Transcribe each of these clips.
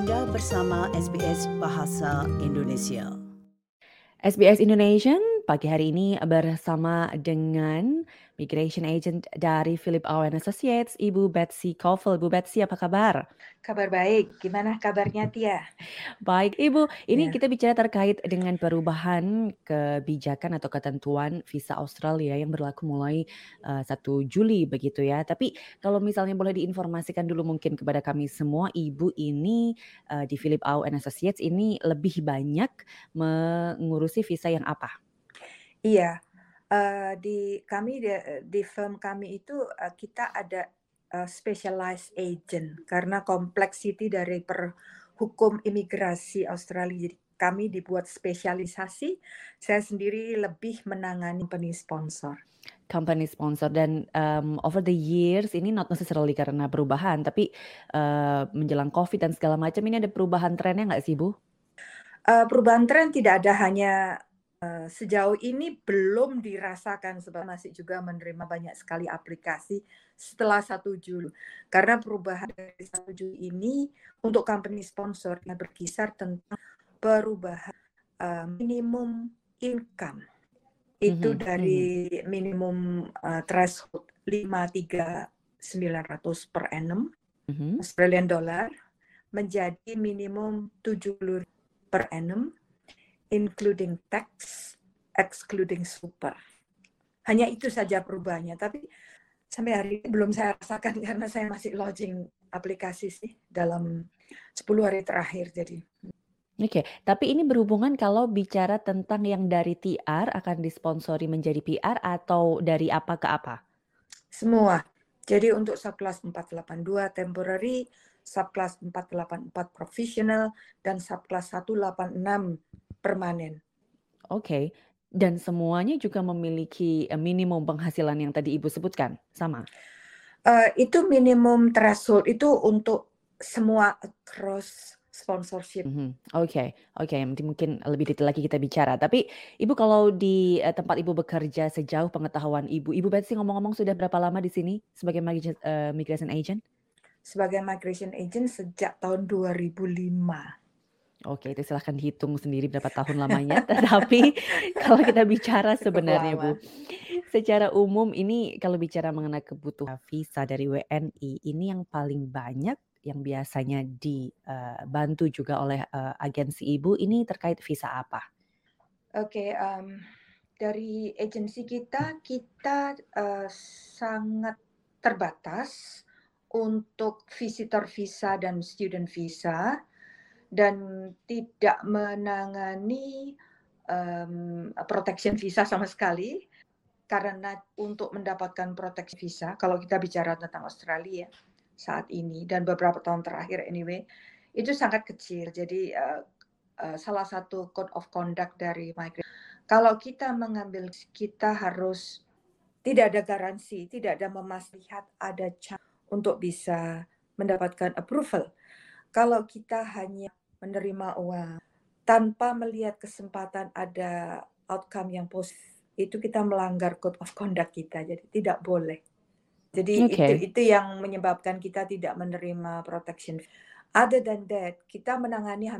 Anda bersama SBS Bahasa Indonesia. SBS Indonesian pagi hari ini bersama dengan Migration Agent dari Philip Owen Associates, Ibu Betsy Koffel. Ibu Betsy, apa kabar? Kabar baik. Gimana kabarnya Tia? Baik, Ibu. Ini Ya. kita bicara terkait dengan perubahan kebijakan atau ketentuan visa Australia yang berlaku mulai uh, 1 Juli begitu ya. Tapi kalau misalnya boleh diinformasikan dulu mungkin kepada kami semua, Ibu ini uh, di Philip Owen Associates ini lebih banyak mengurusi visa yang apa? Iya, uh, di kami di, di firm kami itu uh, kita ada uh, specialized agent karena kompleksiti dari per hukum imigrasi Australia. Jadi kami dibuat spesialisasi. Saya sendiri lebih menangani company sponsor. company sponsor dan um, over the years ini not necessarily karena perubahan tapi uh, menjelang covid dan segala macam ini ada perubahan trennya nggak sih bu? Uh, perubahan tren tidak ada hanya sejauh ini belum dirasakan sebab masih juga menerima banyak sekali aplikasi setelah satu Juli. Karena perubahan dari satu Juli ini untuk company sponsor yang berkisar tentang perubahan uh, minimum income itu Mhm, dari minimum uh, threshold 53900 per annum Mhm. Australian dollar menjadi minimum 70 per annum including tax, excluding super. Hanya itu saja perubahannya. Tapi sampai hari ini belum saya rasakan karena saya masih lodging aplikasi sih dalam 10 hari terakhir. Jadi Oke, tapi ini berhubungan kalau bicara tentang yang dari TR akan disponsori menjadi PR atau dari apa ke apa? semua. Jadi untuk subclass 482 temporary, subclass 484 professional, dan subclass 186 permanen. Oke, dan semuanya juga memiliki eh, minimum penghasilan yang tadi Ibu sebutkan, sama? Uh, itu minimum threshold itu untuk semua across sponsorship. Mhm, Oke, oke, nanti mungkin lebih detail lagi kita bicara. Tapi Ibu kalau di eh, tempat Ibu bekerja sejauh pengetahuan Ibu, Ibu Betsy ngomong-ngomong sudah berapa lama di sini sebagai migra- eh, migration agent? Sebagai migration agent sejak tahun 2005. Oke, itu silahkan dihitung sendiri berapa tahun lamanya. Tetapi kalau kita bicara Cukup sebenarnya lama. Bu, secara umum ini kalau bicara mengenai kebutuhan visa dari WNI, ini yang paling banyak yang biasanya dibantu juga oleh eh, agensi Ibu ini terkait visa apa? Oke, um, dari agensi kita, kita uh, sangat terbatas untuk visitor visa dan student visa dan tidak menangani um, protection visa sama sekali. Karena untuk mendapatkan proteksi visa kalau kita bicara tentang Australia saat ini dan beberapa tahun terakhir anyway itu sangat kecil. Jadi uh, uh, salah satu code of conduct dari migration kalau kita mengambil kita harus tidak ada garansi tidak ada memastikan ada untuk bisa mendapatkan approval. Kalau kita hanya menerima uang. Tanpa melihat kesempatan ada outcome yang positif itu kita melanggar code of conduct kita jadi tidak boleh. Jadi Oke. itu itu yang menyebabkan kita tidak menerima protection. Other than that kita menangani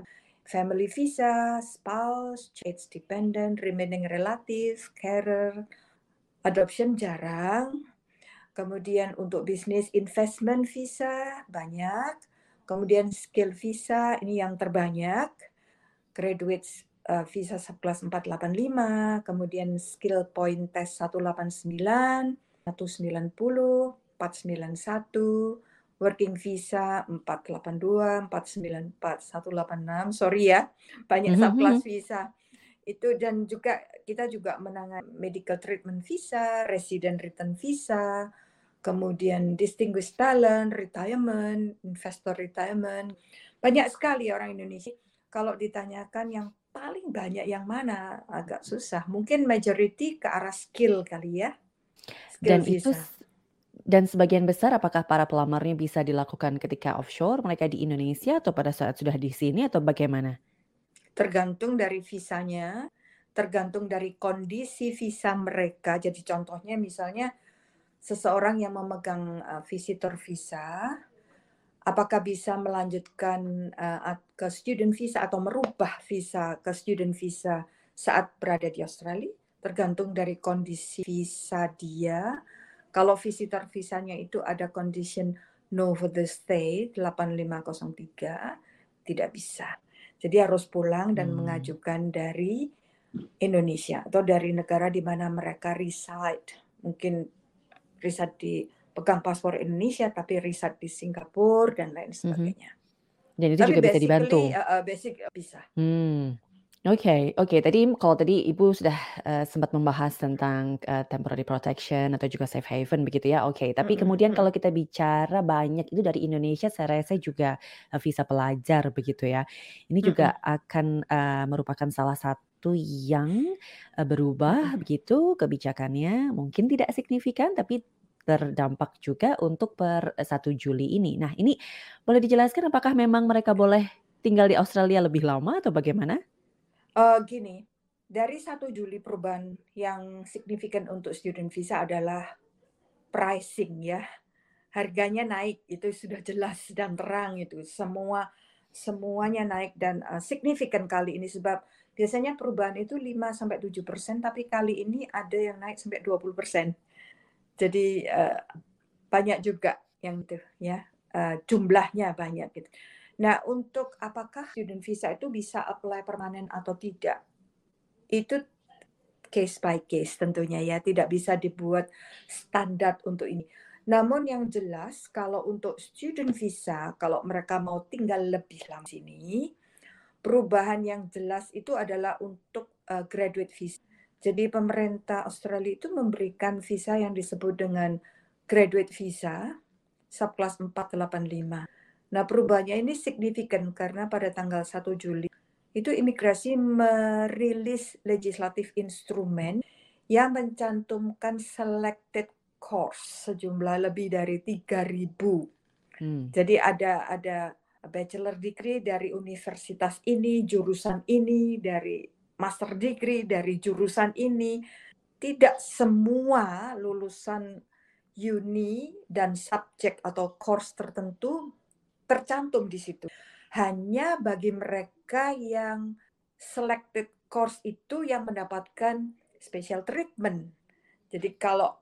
family visa spouse age dependent remaining relative carer. Adoption jarang. Kemudian untuk bisnis investment visa banyak kemudian skill visa ini yang terbanyak. Graduate uh, visa subclass 485 kemudian skill point test 189 190 491 working visa 482 494 186 sorry ya banyak Mhm, subclass mhm. visa. Itu dan juga kita juga menangani medical treatment visa, resident return visa, kemudian distinguished talent, retirement, investor retirement. Banyak sekali orang Indonesia. Kalau ditanyakan yang paling banyak yang mana agak susah. Mungkin majority ke arah skill kali ya. Skill Dan itu visa. s- dan sebagian besar apakah para pelamarnya bisa dilakukan ketika offshore mereka di Indonesia atau pada saat sudah di sini atau bagaimana? Tergantung dari visanya, tergantung dari kondisi visa mereka. Jadi contohnya misalnya seseorang yang memegang uh, visitor visa apakah bisa melanjutkan uh, ke student visa atau merubah visa ke student visa saat berada di Australia? Tergantung dari kondisi visa dia. Kalau visitor visanya itu ada condition no for the stay 8503 tidak bisa. Jadi harus pulang dan hmm. mengajukan dari Indonesia atau dari negara di mana mereka reside. Mungkin reside di pegang paspor Indonesia tapi riset di Singapura dan lain mhm. sebagainya. Mm-hmm. Dan itu tapi juga bisa dibantu. Uh, uh, basic uh, bisa. Hmm. Oke, okay, oke. Okay. Tadi kalau tadi Ibu sudah uh, sempat membahas tentang uh, temporary protection atau juga safe haven begitu ya. Oke, okay. tapi kemudian kalau kita bicara banyak itu dari Indonesia, saya rasa juga uh, visa pelajar begitu ya. Ini juga akan uh, merupakan salah satu yang uh, berubah begitu kebijakannya. Mungkin tidak signifikan, tapi terdampak juga untuk per 1 Juli ini. Nah, ini boleh dijelaskan apakah memang mereka boleh tinggal di Australia lebih lama atau bagaimana? Uh, gini, dari 1 Juli perubahan yang signifikan untuk student visa adalah pricing ya. Harganya naik itu sudah jelas dan terang itu. Semua semuanya naik dan uh, signifikan kali ini sebab biasanya perubahan itu 5 sampai 7% tapi kali ini ada yang naik sampai 20%. Jadi uh, banyak juga yang itu ya uh, jumlahnya banyak gitu. Nah untuk apakah student visa itu bisa apply permanen atau tidak itu case by case tentunya ya tidak bisa dibuat standar untuk ini. Namun yang jelas kalau untuk student visa kalau mereka mau tinggal lebih lama sini perubahan yang jelas itu adalah untuk uh, graduate visa jadi pemerintah Australia itu memberikan visa yang disebut dengan graduate visa subclass 485. Nah, perubahannya ini signifikan karena pada tanggal 1 Juli itu imigrasi merilis legislatif instrumen yang mencantumkan selected course sejumlah lebih dari 3000. Hmm. Jadi ada ada bachelor degree dari universitas ini, jurusan ini, dari master degree dari jurusan ini. Tidak semua lulusan uni dan subjek atau course tertentu tercantum di situ. Hanya bagi mereka yang selected course itu yang mendapatkan special treatment. Jadi kalau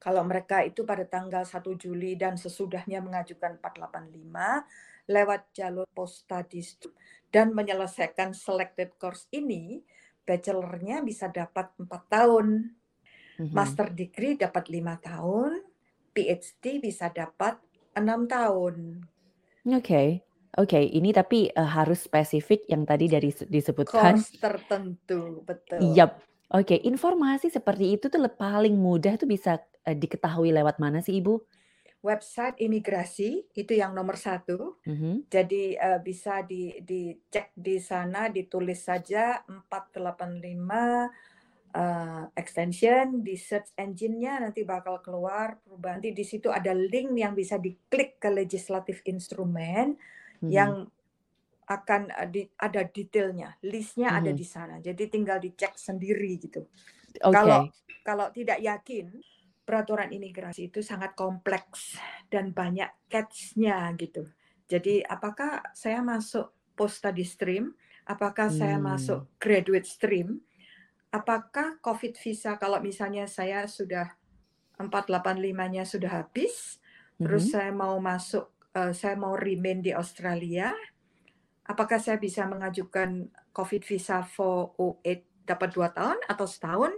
kalau mereka itu pada tanggal 1 Juli dan sesudahnya mengajukan 485 lewat jalur post studies dan menyelesaikan selected course ini, bachelornya bisa dapat empat tahun, mm-hmm. master degree dapat lima tahun, PhD bisa dapat enam tahun. Oke, okay. oke. Okay. Ini tapi uh, harus spesifik yang tadi dari disebutkan. Course tertentu, betul. Yap. Oke, okay. informasi seperti itu tuh paling mudah tuh bisa uh, diketahui lewat mana sih Ibu? Website imigrasi itu yang nomor satu. Mm-hmm. Jadi uh, bisa di dicek di sana, ditulis saja 485 uh, extension di search engine-nya nanti bakal keluar perubahan. Nanti di situ ada link yang bisa diklik ke legislative instrument mm-hmm. yang akan uh, di, ada detailnya, listnya mm-hmm. ada di sana. Jadi tinggal dicek sendiri gitu. Okay. Kalau kalau tidak yakin peraturan imigrasi itu sangat kompleks dan banyak catch-nya gitu. Jadi apakah saya masuk post study stream, apakah hmm. saya masuk graduate stream, apakah COVID visa kalau misalnya saya sudah 485-nya sudah habis, hmm. terus saya mau masuk uh, saya mau remain di Australia, apakah saya bisa mengajukan COVID visa for 08 dapat dua tahun atau setahun?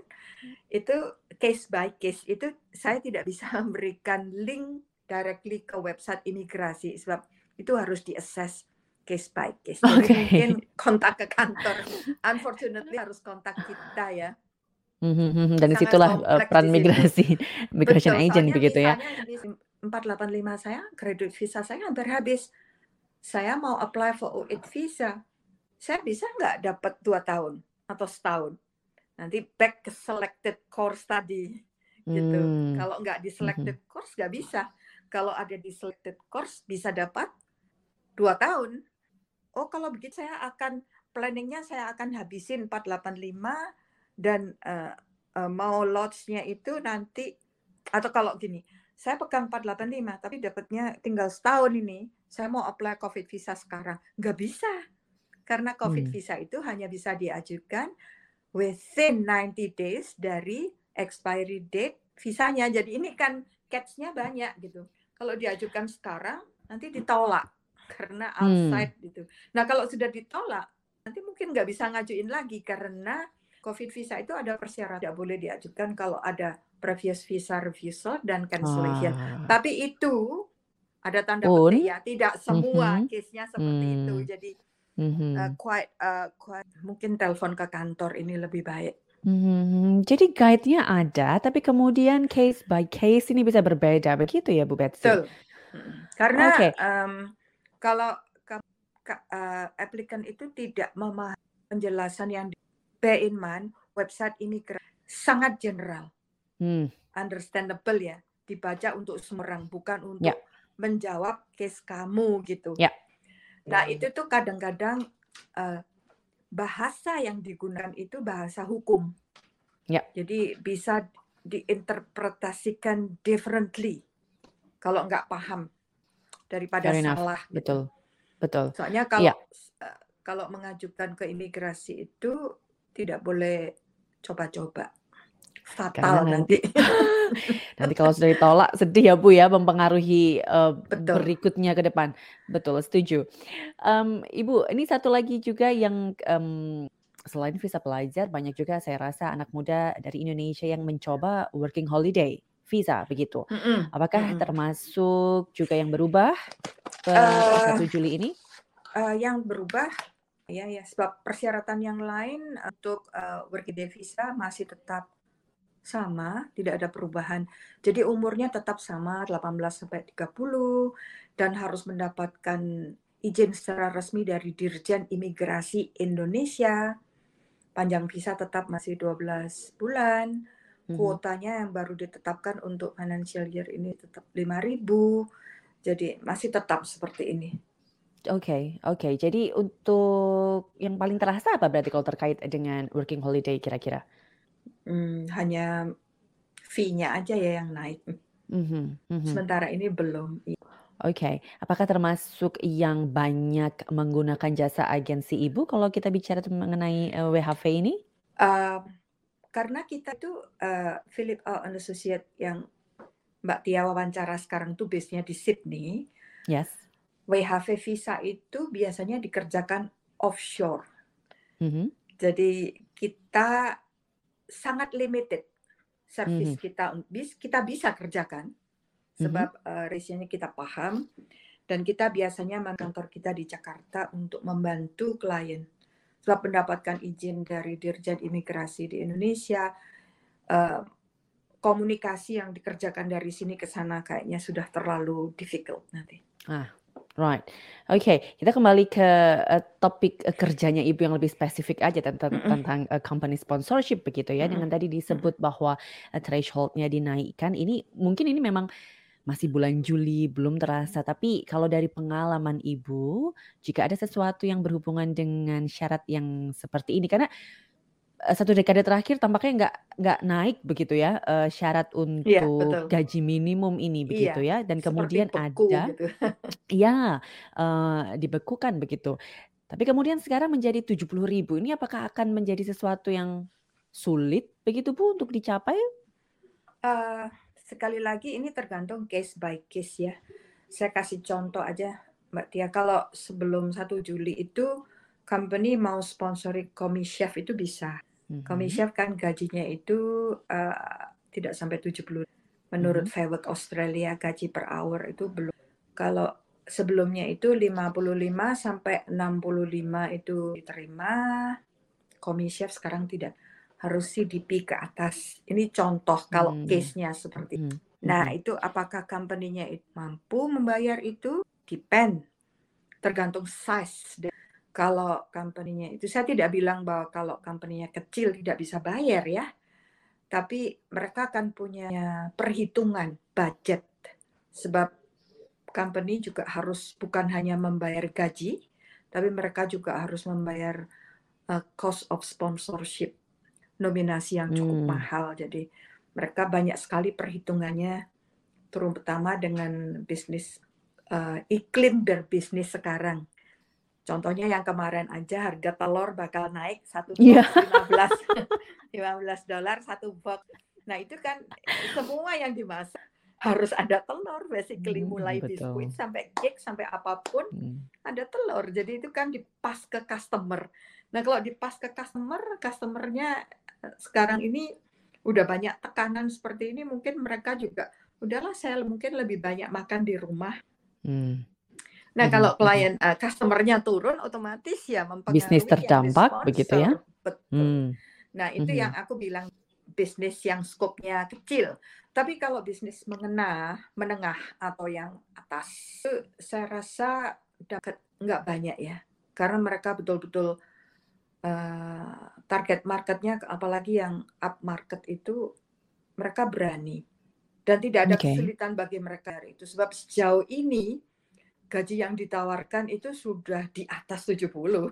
Itu case by case itu saya tidak bisa memberikan link directly ke website imigrasi sebab itu harus diakses case by case. Jadi okay. mungkin kontak ke kantor. Unfortunately harus kontak kita ya. Mm-hmm. Dan di situlah uh, peran migrasi, migration Betul, agent begitu ya. 485 saya, graduate visa saya hampir habis. Saya mau apply for U8 visa. Saya bisa nggak dapat dua tahun atau setahun? Nanti back ke selected course tadi gitu. Hmm. Kalau nggak di selected hmm. course nggak bisa. Kalau ada di selected course bisa dapat dua tahun. Oh kalau begitu saya akan planningnya saya akan habisin 485 dan uh, uh, mau lodge-nya itu nanti atau kalau gini saya pegang 485 tapi dapatnya tinggal setahun ini saya mau apply COVID visa sekarang. Nggak bisa. Karena COVID Hmm. visa itu hanya bisa diajukan within 90 days dari expiry date visanya. Jadi ini kan catch-nya banyak gitu. Kalau diajukan sekarang nanti ditolak karena Hmm. outside gitu. Nah kalau sudah ditolak nanti mungkin nggak bisa ngajuin lagi karena COVID visa itu ada persyaratan tidak boleh diajukan kalau ada previous visa refusal dan cancellation. Ah. Tapi itu ada tanda petik ya, tidak semua Mhm. case-nya seperti itu. Hmm. Jadi Mhm. uh, quite uh, quite mungkin telepon ke kantor ini lebih baik. Mhm. Jadi guide-nya ada, tapi kemudian case by case ini bisa berbeda, begitu ya Bu Betsy? Betul. Mm. Karena Oke. um, kalau ka- ka- uh, applicant itu tidak memahami penjelasan yang di- bear in mind website imigrasi sangat general, Hmm. understandable ya, dibaca untuk semua orang bukan untuk Ya. menjawab case kamu gitu. Ya. Nah itu tuh kadang-kadang uh, bahasa yang digunakan itu bahasa hukum. Ya. Jadi bisa diinterpretasikan differently kalau nggak paham daripada Fair enough. salah. gitu. Betul. Betul. Soalnya kalau Iya. uh, kalau mengajukan ke imigrasi itu tidak boleh coba-coba, fatal nanti nanti. nanti kalau sudah ditolak sedih ya Bu ya mempengaruhi eh, Betul. berikutnya ke depan. Betul, setuju. Em, Ibu, ini satu lagi juga yang em, selain visa pelajar banyak juga saya rasa anak muda dari Indonesia yang mencoba working holiday visa begitu. Mm-mm, Apakah mm-mm. termasuk juga yang berubah ke Eh, 1 Juli ini? uh, yang berubah ya ya sebab persyaratan yang lain untuk uh, working day visa masih tetap sama, tidak ada perubahan. Jadi umurnya tetap sama 18 sampai 30 dan harus mendapatkan izin secara resmi dari Dirjen Imigrasi Indonesia. Panjang visa tetap masih 12 bulan. Mhm. Kuotanya yang baru ditetapkan untuk financial year ini tetap 5.000. Jadi masih tetap seperti ini. Oke, oke. Jadi untuk yang paling terasa apa berarti kalau terkait dengan working holiday kira-kira? Hmm, hanya fee-nya aja ya yang naik. Mhm, mhm. Sementara ini belum. Oke, apakah termasuk yang banyak menggunakan jasa agensi Ibu kalau kita bicara mengenai eh, WHV ini? Uh, karena kita itu uh, Philip Au and Associate yang Mbak Tia wawancara sekarang tuh base-nya di Sydney. Yes. WHV visa itu biasanya dikerjakan offshore. Mhm, Jadi kita sangat limited service Mhm. kita bis kita bisa kerjakan sebab uh, ratio-nya kita paham dan kita biasanya kantor kita di Jakarta untuk membantu klien sebab mendapatkan izin dari Dirjen Imigrasi di Indonesia uh, komunikasi yang dikerjakan dari sini ke sana kayaknya sudah terlalu difficult nanti. Right. Oke, kita kembali ke eh, topik eh, kerjanya Ibu yang lebih spesifik aja tentang Mm-mm. tentang eh, company sponsorship begitu ya. Dengan Mm-mm. tadi disebut bahwa eh, threshold-nya dinaikkan. Ini mungkin ini memang masih bulan Juli belum terasa, tapi kalau dari pengalaman Ibu, jika ada sesuatu yang berhubungan dengan syarat yang seperti ini, karena satu dekade terakhir tampaknya nggak nggak naik begitu ya eh, syarat Iya, untuk betul. gaji minimum ini begitu ya, dan Seperti kemudian beku ada gitu. Ya, eee, dibekukan begitu. Tapi kemudian sekarang menjadi 70.000 ini apakah akan menjadi sesuatu yang sulit begitu Bu untuk dicapai? Eh, sekali lagi ini tergantung case by case ya. Saya kasih contoh aja Mbak Tia. Kalau sebelum 1 Juli itu company mau sponsori komi chef itu bisa. Komi Mhm. chef kan gajinya itu eh, tidak sampai 70. Menurut Mhm. Work Australia gaji per hour itu belum. Kalau sebelumnya itu 55 sampai 65 itu diterima. Komi chef sekarang tidak. Harus CDP ke atas. Ini contoh kalau Hmm. case-nya seperti Mhm, Nah, mhm. itu apakah company-nya itu mampu membayar itu? Depend. Tergantung size. Kalau company-nya itu, saya tidak bilang bahwa kalau company-nya kecil tidak bisa bayar ya. Tapi mereka akan punya perhitungan budget. Sebab company juga harus bukan hanya membayar gaji, tapi mereka juga harus membayar uh, cost of sponsorship, nominasi yang cukup Hmm. mahal. Jadi mereka banyak sekali perhitungannya terutama dengan bisnis uh, iklim berbisnis sekarang. Contohnya yang kemarin aja harga telur bakal naik satu box Iya. 15 15 dolar satu box. Nah itu kan semua yang dimasak harus ada telur basically Hmm, mulai biskuit betul. sampai cake sampai apa pun Hmm. ada telur. Jadi itu kan dipas ke customer. Nah kalau dipas ke customer, customernya eh, sekarang ini udah banyak tekanan seperti ini, mungkin mereka juga udahlah saya mungkin lebih banyak makan di rumah. Hmm. Nah Mhm, kalau mhm. klien eh, customernya turun, otomatis ya mempengaruhi Bisnis terdampak begitu ya? Betul. Hmm. Nah itu Mhm. yang aku bilang bisnis yang skopnya kecil. Tapi kalau bisnis mengena, menengah atau yang atas, itu saya rasa dapat nggak banyak ya, karena mereka betul-betul eh, target marketnya, apalagi yang up market itu mereka berani dan tidak ada Oke. kesulitan bagi mereka itu. Sebab sejauh ini gaji yang ditawarkan itu sudah di atas 70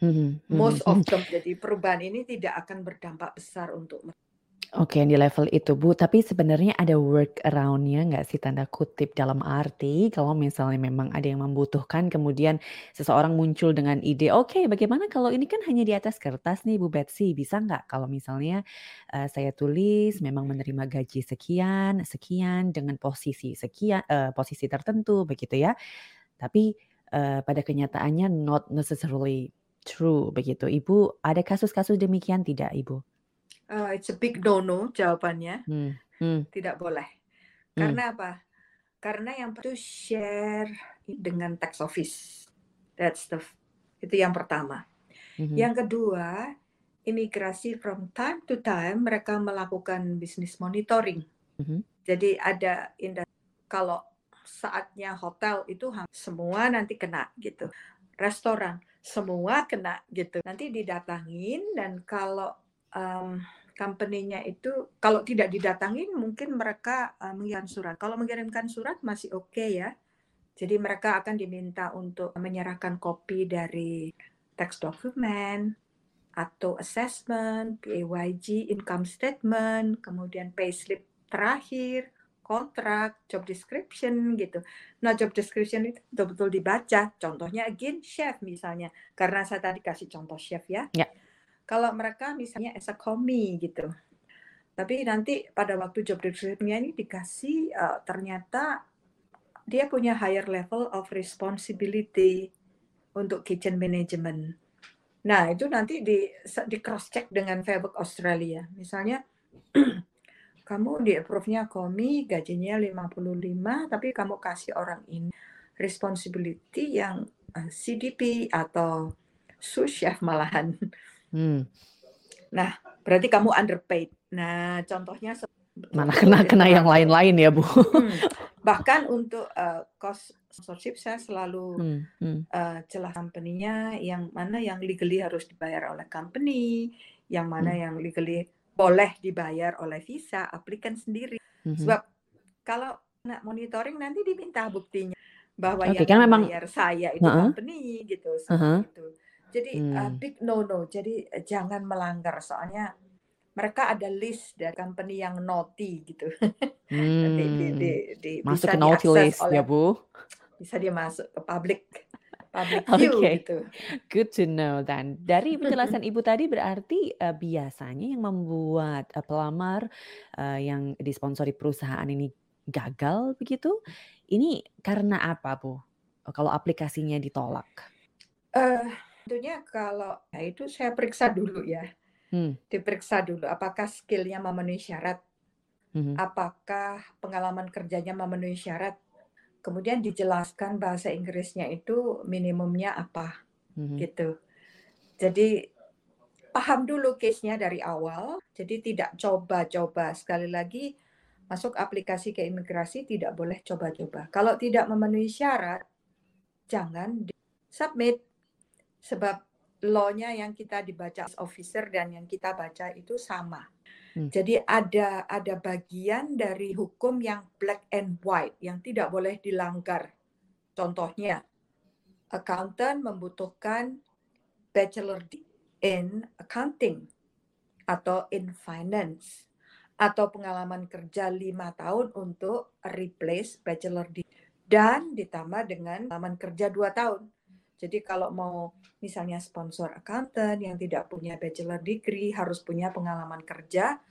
Mhm, mhm, most mhm. of them. Jadi perubahan ini tidak akan berdampak besar untuk mereka. Oke, di level itu, Bu. Tapi sebenarnya ada workaround-nya nggak sih, tanda kutip, dalam arti kalau misalnya memang ada yang membutuhkan, kemudian seseorang muncul dengan ide, "Oke, bagaimana kalau ini kan hanya di atas kertas nih, Bu Betsy, bisa nggak kalau misalnya eh, saya tulis memang menerima gaji sekian, sekian dengan posisi sekian, eh, posisi tertentu, begitu ya. Tapi eh, pada kenyataannya not necessarily true, begitu. Ibu ada kasus-kasus demikian tidak, Ibu? Uh, it's a big no-no jawabannya, Hmm, hmm, tidak boleh. hmm. Karena apa? Karena yang perlu share dengan tax office. That's the itu yang pertama. Mhm. Yang kedua, imigrasi from time to time mereka melakukan bisnis monitoring. Mhm. Jadi ada inda- kalau saatnya hotel itu semua nanti kena gitu. Restoran semua kena gitu. Nanti didatangin dan kalau um, company-nya itu kalau tidak didatangin mungkin mereka uh, mengirimkan surat. Kalau mengirimkan surat masih oke ya. Jadi mereka akan diminta untuk menyerahkan kopi dari tax document atau assessment, PAYG, income statement, kemudian payslip terakhir, kontrak, job description gitu. Nah, job description itu betul-betul dibaca. Contohnya again chef misalnya. Karena saya tadi kasih contoh chef ya. Ya. Kalau mereka misalnya as a commie gitu. Tapi nanti pada waktu job description-nya ini dikasih uh, ternyata dia punya higher level of responsibility untuk kitchen management. Nah, itu nanti di, di cross check dengan Fairbook Australia. Misalnya kamu di approve-nya komi gajinya 55 tapi kamu kasih orang ini responsibility yang uh, CDP atau sous chef malahan. Hmm. Nah, berarti kamu underpaid. Nah, contohnya Mana kena kena yang lain-lain ya, Bu. Hmm. Bahkan untuk uh, cost sponsorship saya selalu Hmm, hmm. uh, jelas company-nya yang mana yang legally harus dibayar oleh company, yang mana Hmm. yang legally boleh dibayar oleh visa applicant sendiri. Mhm. Sebab kalau nak monitoring nanti diminta buktinya bahwa Oke, yang kan memang saya itu Heeh. company gitu Heeh. seperti itu. Jadi uh, Hmm. big no no. Jadi uh, jangan melanggar soalnya mereka ada list dari company yang naughty gitu. Nanti di, di, Hmm. di, Masuk bisa ke naughty list oleh ya, Bu. bisa dia masuk ke public public view Oke. gitu. Good to know then. Dari penjelasan Ibu tadi berarti eh, biasanya yang membuat eh, pelamar eh, yang disponsori perusahaan ini gagal begitu, ini karena apa, Bu? Kalau aplikasinya ditolak. Eh tentunya kalau ya itu saya periksa dulu ya. Hmm. Diperiksa dulu apakah skillnya memenuhi syarat, mhm. apakah pengalaman kerjanya memenuhi syarat. Kemudian dijelaskan bahasa Inggrisnya itu minimumnya apa Mhm. gitu. Jadi paham dulu case-nya dari awal. Jadi tidak coba-coba. Sekali lagi masuk aplikasi ke imigrasi tidak boleh coba-coba. Kalau tidak memenuhi syarat, jangan di submit. Sebab law-nya yang kita dibaca as officer dan yang kita baca itu sama. Hmm. Jadi ada ada bagian dari hukum yang black and white yang tidak boleh dilanggar. Contohnya, accountant membutuhkan bachelor in accounting atau in finance atau pengalaman kerja lima tahun untuk replace bachelor di dan ditambah dengan pengalaman kerja 2 tahun. Jadi kalau mau misalnya sponsor accountant yang tidak punya bachelor degree harus punya pengalaman kerja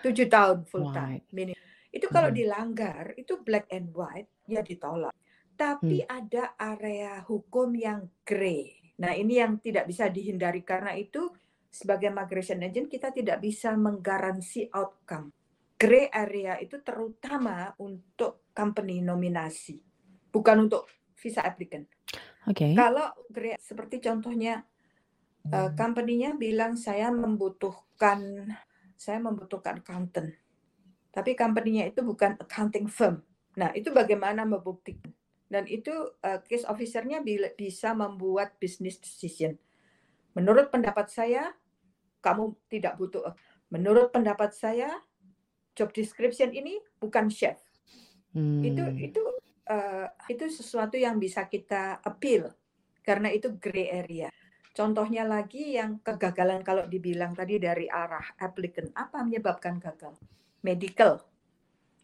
7 tahun full time Right. minimum. Itu kalau Mhm. dilanggar itu black and white ya ditolak. Tapi Hmm. ada area hukum yang grey. Nah, ini yang tidak bisa dihindari karena itu sebagai migration agent kita tidak bisa menggaransi outcome. Grey area itu terutama untuk company nominasi, bukan untuk visa applicant. Oke. Kalau grey seperti contohnya eh, company-nya bilang saya membutuhkan saya membutuhkan accountant. Tapi company-nya itu bukan accounting firm. Nah, itu bagaimana membuktikan? Dan itu eh, case officer-nya bisa membuat business decision. Menurut pendapat saya, kamu tidak butuh. Menurut pendapat saya, job description ini bukan chef. Itu Hmm. itu eh, itu sesuatu yang bisa kita appeal karena itu gray area. Contohnya lagi yang kegagalan kalau dibilang tadi dari arah applicant apa menyebabkan gagal? Medical,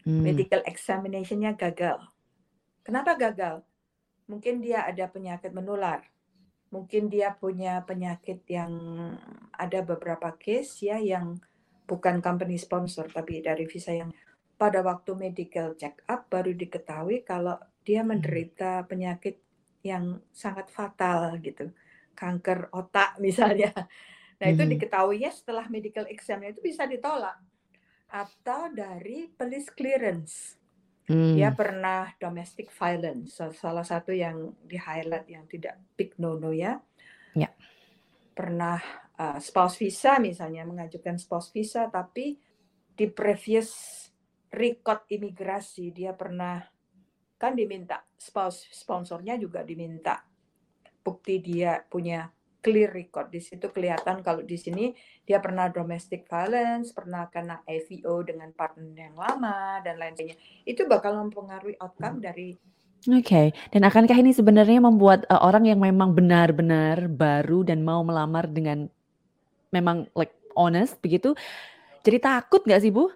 Hmm. medical examination-nya gagal. Kenapa gagal? Mungkin dia ada penyakit menular. Mungkin dia punya penyakit yang ada beberapa case ya yang bukan company sponsor tapi dari visa yang pada waktu medical check up baru diketahui kalau dia Hmm. menderita penyakit yang sangat fatal gitu. Kanker otak misalnya. Nah, itu Mhm. diketahuinya setelah medical exam itu bisa ditolak atau dari police clearance. Dia Hmm. pernah domestic violence, sa- salah satu yang di highlight yang tidak big no-no ya. Ya. Pernah uh, spouse visa misalnya mengajukan spouse visa tapi di previous record imigrasi dia pernah kan diminta spouse sponsornya juga diminta bukti dia punya clear record di situ kelihatan kalau di sini dia pernah domestic violence, pernah kena AVO dengan partner yang lama dan lain sebagainya. Itu bakal mempengaruhi outcome dari Oke, dan akankah ini sebenarnya membuat uh, orang yang memang benar-benar baru dan mau melamar dengan memang like honest begitu, jadi takut nggak sih Bu?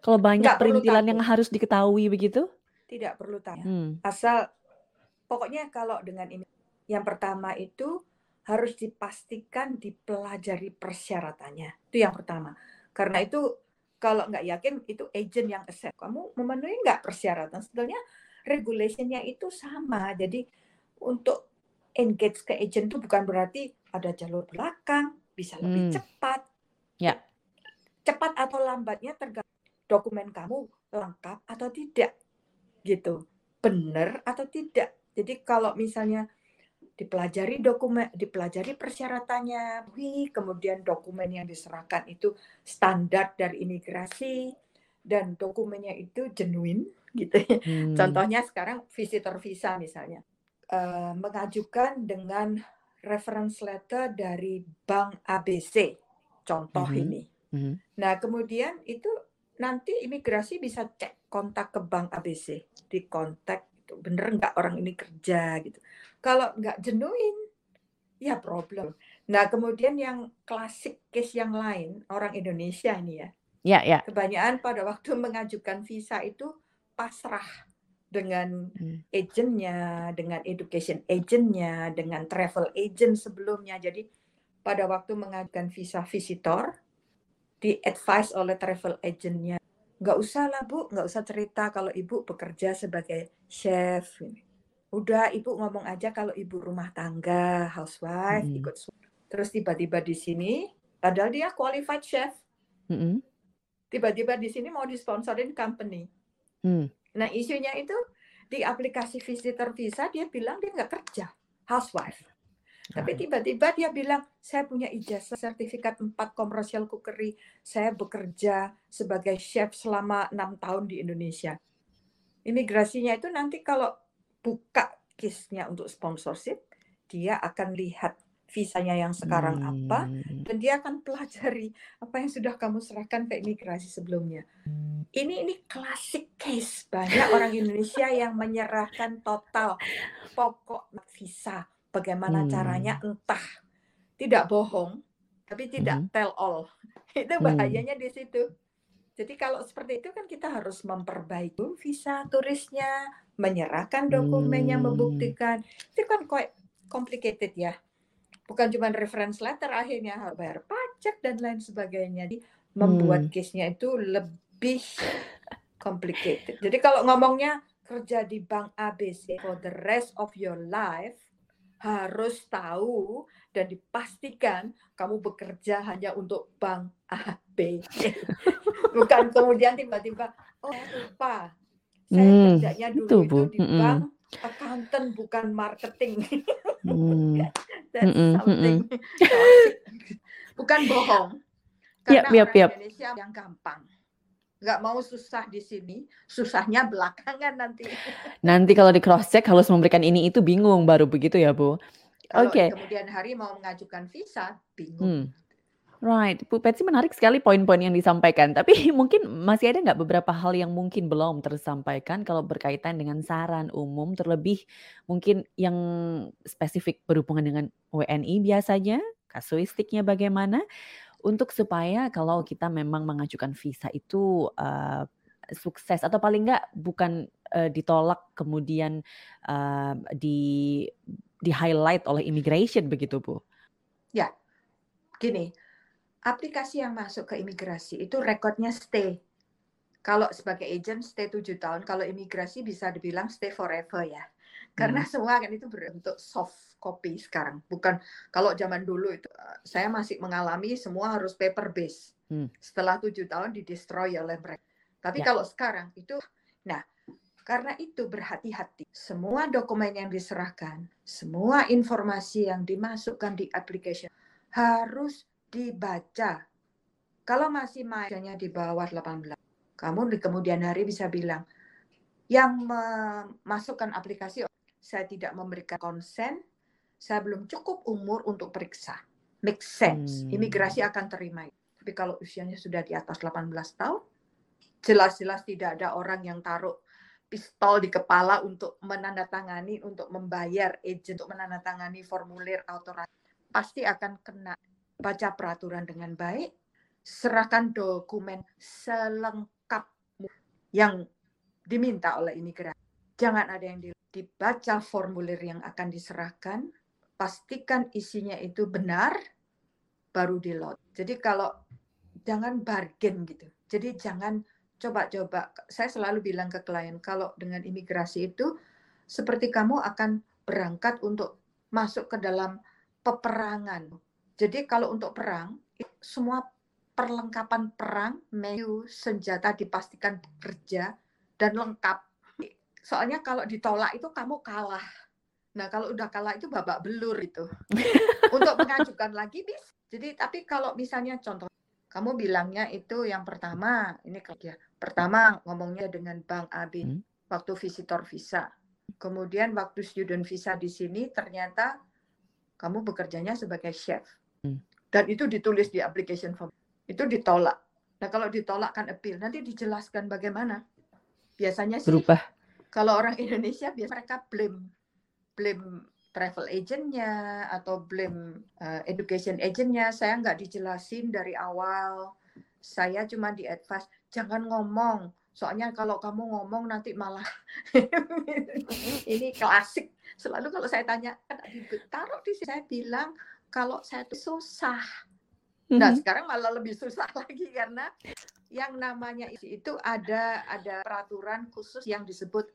Kalau banyak nggak perintilan yang harus diketahui begitu? tidak perlu tanya. Hmm. Asal pokoknya kalau dengan ini yang pertama itu harus dipastikan dipelajari persyaratannya. Itu yang pertama. Karena itu kalau nggak yakin itu agent yang accept. Kamu memenuhi nggak persyaratan? Sebetulnya regulationnya itu sama. Jadi untuk engage ke agent itu bukan berarti ada jalur belakang, bisa lebih Hmm. cepat. Ya. Cepat atau lambatnya tergantung dokumen kamu lengkap atau tidak. Gitu. Benar atau tidak. Jadi kalau misalnya dipelajari dokumen, dipelajari persyaratannya, wih, kemudian dokumen yang diserahkan itu standar dari imigrasi dan dokumennya itu genuine gitu ya. Hmm. Contohnya sekarang visitor visa misalnya Eh, mengajukan dengan reference letter dari Bank ABC, contoh Mhm. ini. Mhm. Nah kemudian itu nanti imigrasi bisa cek kontak ke Bank ABC, di kontak itu bener nggak orang ini kerja gitu. Kalau nggak genuine, ya problem. Nah kemudian yang klasik case yang lain orang Indonesia ini ya, Ya, ya. kebanyakan pada waktu mengajukan visa itu pasrah dengan Hmm. agentnya, dengan education agentnya, dengan travel agent sebelumnya. Jadi pada waktu mengajukan visa visitor, di advise oleh travel agentnya, nggak usah lah bu, nggak usah cerita kalau ibu bekerja sebagai chef. Udah ibu ngomong aja kalau ibu rumah tangga, housewife, Mm-mm. ikut Terus tiba-tiba di sini, padahal dia qualified chef, Mm-mm. tiba-tiba di sini mau disponsorin company. Hmm. Nah, isunya itu di aplikasi visitor visa dia bilang dia nggak kerja, housewife. Tapi Right. tiba-tiba dia bilang, saya punya ijazah sertifikat 4 commercial cookery, saya bekerja sebagai chef selama enam tahun di Indonesia. Imigrasinya itu nanti kalau buka case-nya untuk sponsorship, dia akan lihat visanya yang sekarang apa, Hmm. dan dia akan pelajari apa yang sudah kamu serahkan ke imigrasi sebelumnya. Ini ini klasik case banyak orang Indonesia yang menyerahkan total pokok visa. Bagaimana caranya Hmm. entah tidak bohong, tapi tidak Mhm. tell all. Itu Hmm. bahayanya di situ. Jadi kalau seperti itu kan kita harus memperbaiki visa turisnya, menyerahkan dokumen yang Hmm. membuktikan. Itu kan quite complicated ya. Bukan cuma reference letter akhirnya harus bayar pajak dan lain sebagainya. Jadi membuat Hmm. case-nya itu lebih complicated. Jadi kalau ngomongnya kerja di bank ABC for the rest of your life harus tahu dan dipastikan kamu bekerja hanya untuk bank ABC. Bukan kemudian tiba-tiba oh saya lupa. Saya Hmm, kerjanya dulu itu, itu di Mm-mm. bank accountant bukan marketing. Hmm. That's something bukan bohong. Karena yap, orang yap. Indonesia yang gampang. Nggak mau susah di sini, susahnya belakangan nanti. Nanti kalau di cross check harus memberikan ini itu bingung baru begitu ya, Bu. Oke. kemudian hari mau mengajukan visa, bingung. Hmm. Right, Bu Patsy menarik sekali poin-poin yang disampaikan. Tapi mungkin masih ada nggak beberapa hal yang mungkin belum tersampaikan kalau berkaitan dengan saran umum, terlebih mungkin yang spesifik berhubungan dengan WNI biasanya, kasuistiknya bagaimana, untuk supaya kalau kita memang mengajukan visa itu uh, sukses atau paling nggak bukan uh, ditolak kemudian uh, di di highlight oleh immigration begitu Bu. Ya, gini, aplikasi yang masuk ke imigrasi itu rekodnya stay. Kalau sebagai agent stay 7 tahun, kalau imigrasi bisa dibilang stay forever ya. Karena semua kan itu berbentuk soft copy sekarang. Bukan kalau zaman dulu itu eh, saya masih mengalami semua harus paper base. Hmm. Setelah tujuh tahun di destroy oleh mereka. Tapi Ya. kalau sekarang itu, nah karena itu berhati-hati. Semua dokumen yang diserahkan, semua informasi yang dimasukkan di application harus dibaca. Kalau masih mainnya di bawah 18, kamu di kemudian hari bisa bilang, yang memasukkan aplikasi, saya tidak memberikan konsen, saya belum cukup umur untuk periksa. Make sense. Hmm. Imigrasi akan terima. Tapi kalau usianya sudah di atas 18 tahun, jelas-jelas tidak ada orang yang taruh pistol di kepala untuk menandatangani, untuk membayar agent, untuk menandatangani formulir autorasi. Pasti akan kena baca peraturan dengan baik, serahkan dokumen selengkap yang diminta oleh imigrasi. Jangan ada yang di- dibaca formulir yang akan diserahkan, pastikan isinya itu benar, baru di load. Jadi kalau jangan bargain gitu. Jadi jangan coba-coba. Saya selalu bilang ke klien, kalau dengan imigrasi itu seperti kamu akan berangkat untuk masuk ke dalam peperangan. Jadi kalau untuk perang, semua perlengkapan perang, menu, senjata dipastikan bekerja dan lengkap. Soalnya kalau ditolak itu kamu kalah. Nah kalau udah kalah itu babak belur itu. Untuk mengajukan lagi bisa. Jadi tapi kalau misalnya contoh kamu bilangnya itu yang pertama ini ya pertama ngomongnya dengan bank AB Hmm. waktu visitor visa kemudian waktu student visa di sini ternyata kamu bekerjanya sebagai chef Hmm. dan itu ditulis di application form itu ditolak nah kalau ditolak kan appeal nanti dijelaskan bagaimana biasanya sih Berubah. Kalau orang Indonesia biasa mereka blame blame travel agentnya atau blame uh, education agentnya. Saya nggak dijelasin dari awal. Saya cuma di advice jangan ngomong. Soalnya kalau kamu ngomong nanti malah ini klasik. Selalu kalau saya tanya taruh di sini. Saya bilang kalau saya itu susah. Nah, Mhm. sekarang malah lebih susah lagi karena yang namanya itu ada ada peraturan khusus yang disebut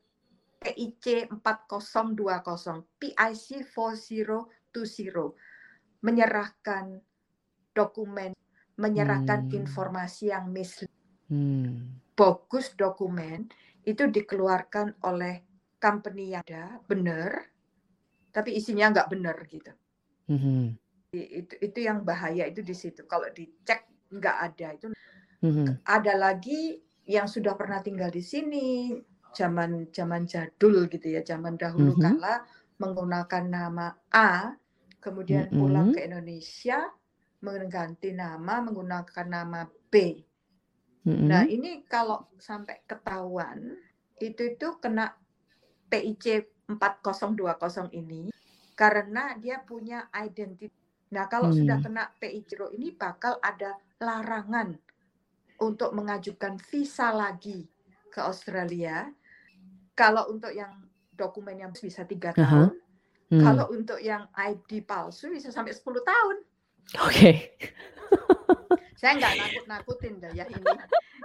PIC 4020, PIC 4020 menyerahkan dokumen, menyerahkan Hmm. informasi yang misleading. Hmm. Bogus dokumen itu dikeluarkan oleh company yang ada benar, tapi isinya nggak benar gitu Mhm. itu itu yang bahaya itu di situ kalau dicek nggak ada itu Mhm. ada lagi yang sudah pernah tinggal di sini zaman zaman jadul gitu ya zaman dahulu Mhm. kala menggunakan nama A kemudian pulang Mhm. ke Indonesia mengganti nama menggunakan nama B Mhm. nah ini kalau sampai ketahuan itu itu kena PIC 4020 ini karena dia punya identitas Nah, kalau sudah Hmm. kena PI Jero ini bakal ada larangan untuk mengajukan visa lagi ke Australia. Kalau untuk yang dokumen yang bisa tiga tahun, Hmm. kalau untuk yang ID palsu bisa sampai 10 tahun. Oke. Saya nggak nakut-nakutin dah ya ini.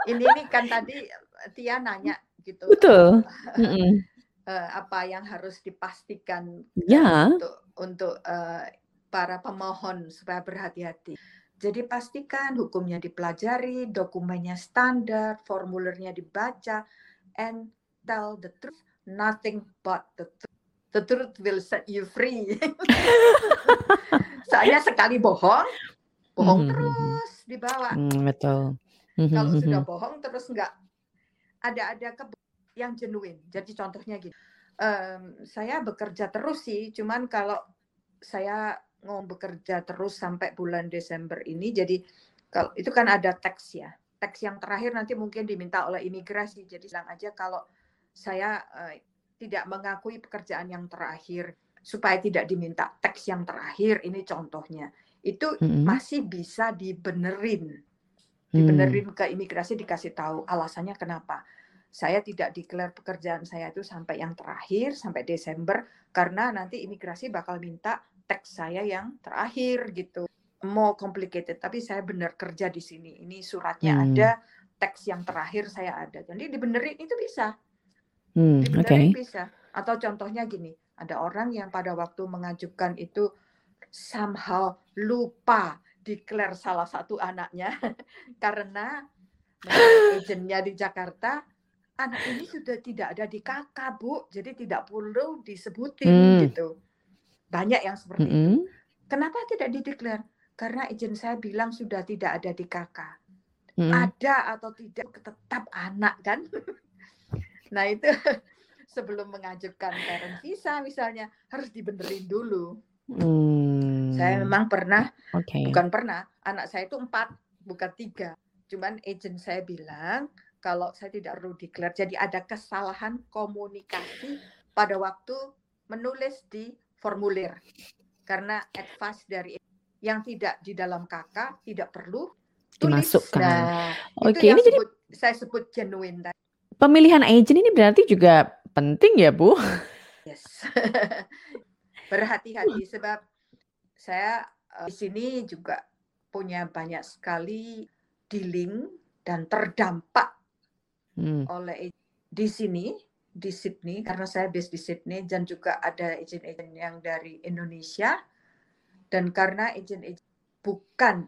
Ini nih kan tadi Tia nanya gitu. Betul. Mm-mm. eh, apa yang harus dipastikan eh, Ya. untuk untuk eh, para pemohon supaya berhati-hati. Jadi pastikan hukumnya dipelajari, dokumennya standar, formulirnya dibaca, and tell the truth, nothing but the truth. The truth will set you free. Soalnya sekali bohong, bohong Mhm, mhm. terus dibawa. Hmm, betul. Mhm, Kalau mhm. sudah bohong terus nggak ada ada ke yang genuine. Jadi contohnya gini, em, saya bekerja terus sih, cuman kalau saya mau bekerja terus sampai bulan Desember ini, jadi kalau itu kan ada teks ya, teks yang terakhir nanti mungkin diminta oleh imigrasi. Jadi bilang aja kalau saya eh, tidak mengakui pekerjaan yang terakhir supaya tidak diminta teks yang terakhir. Ini contohnya. Itu Mm-mm. masih bisa dibenerin Hmm. dibenerin ke imigrasi dikasih tahu alasannya kenapa saya tidak declare pekerjaan saya itu sampai yang terakhir sampai Desember karena nanti imigrasi bakal minta teks saya yang terakhir gitu more complicated tapi saya benar kerja di sini ini suratnya Hmm. ada teks yang terakhir saya ada jadi dibenerin itu bisa Hmm, oke. dibenerin bisa atau contohnya gini ada orang yang pada waktu mengajukan itu somehow lupa declare salah satu anaknya karena menurut agennya di Jakarta anak ini sudah tidak ada di kakak bu jadi tidak perlu disebutin Hmm. gitu banyak yang seperti itu Mm-mm. kenapa tidak dideklar karena agen saya bilang sudah tidak ada di kakak Mm-mm. ada atau tidak tetap anak kan nah itu sebelum mengajukan parent visa misalnya harus dibenerin dulu Hmm, saya memang pernah Oke. bukan pernah anak saya itu empat bukan tiga cuman agent saya bilang kalau saya tidak perlu declare jadi ada kesalahan komunikasi pada waktu menulis di formulir karena advice dari yang tidak di dalam kakak tidak perlu tulis Dimasukkan. nah Oke, itu yang ini jadi sebut, saya sebut genuine tadi. Pemilihan agent ini berarti juga penting ya, Bu? yes berhati-hati sebab saya eh, di sini juga punya banyak sekali dealing dan terdampak Hmm. oleh di sini di Sydney karena saya base di Sydney dan juga ada agent-agent yang dari Indonesia dan karena agent-agent bukan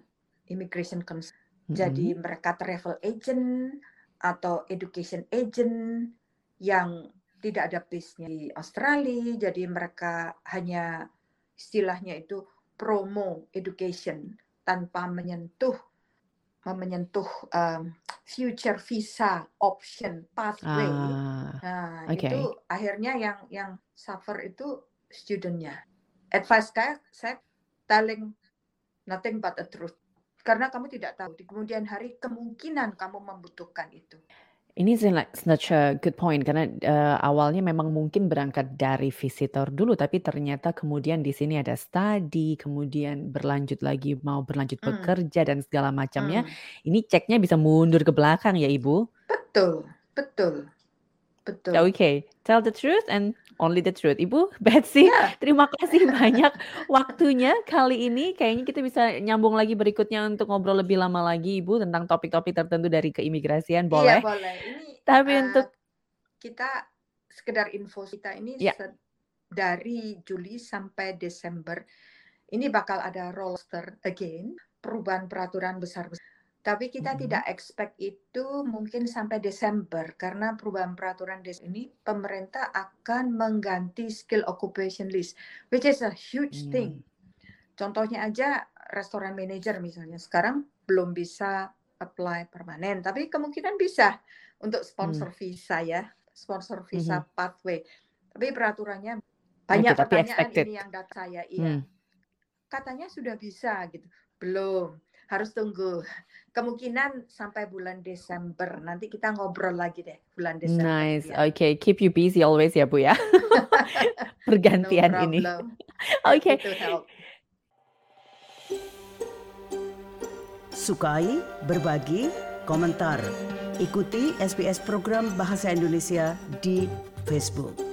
immigration consultant jadi Mm-mm. mereka travel agent atau education agent yang tidak ada base-nya di Australia jadi mereka hanya istilahnya itu promo education tanpa menyentuh menyentuh um, future visa option pathway Ah, Nah, oke. itu akhirnya yang yang suffer itu studentnya. Advice saya, saya telling nothing but the truth. Karena kamu tidak tahu di kemudian hari kemungkinan kamu membutuhkan itu. Ini such a good point karena eh, awalnya memang mungkin berangkat dari visitor dulu, tapi ternyata kemudian di sini ada study, kemudian berlanjut lagi mau berlanjut Hmm. bekerja dan segala macamnya. Hmm, Ini ceknya bisa mundur ke belakang ya, Ibu. betul, betul, betul. Oke, tell the truth and only the truth. Ibu Betsy, Ya, terima kasih banyak waktunya kali ini. Kayaknya kita bisa nyambung lagi berikutnya untuk ngobrol lebih lama lagi, Ibu, tentang topik-topik tertentu dari keimigrasian. iya Boleh? boleh. Ini Tapi eh, untuk kita sekedar info kita ini ya, se- dari Juli sampai Desember ini bakal ada roster again perubahan peraturan besar tapi kita Mm-mm. tidak expect itu mungkin sampai Desember karena perubahan peraturan des ini pemerintah akan mengganti skill occupation list which is a huge thing. Hmm. Contohnya aja restoran manager misalnya sekarang belum bisa apply permanen tapi kemungkinan bisa untuk Hmm. sponsor visa ya, sponsor visa pathway. Tapi peraturannya Oke, banyak pertanyaan expected. ini yang data saya iya. Hmm. Katanya sudah bisa gitu. Belum. Harus tunggu. Kemungkinan sampai bulan Desember. Nanti kita ngobrol lagi deh bulan Desember. Nice. Ya. Oke, keep you busy always ya, Bu ya. No Pergantian ini. problem. Oke. Help. Sukai, berbagi, komentar. Ikuti SBS program Bahasa Indonesia di Facebook.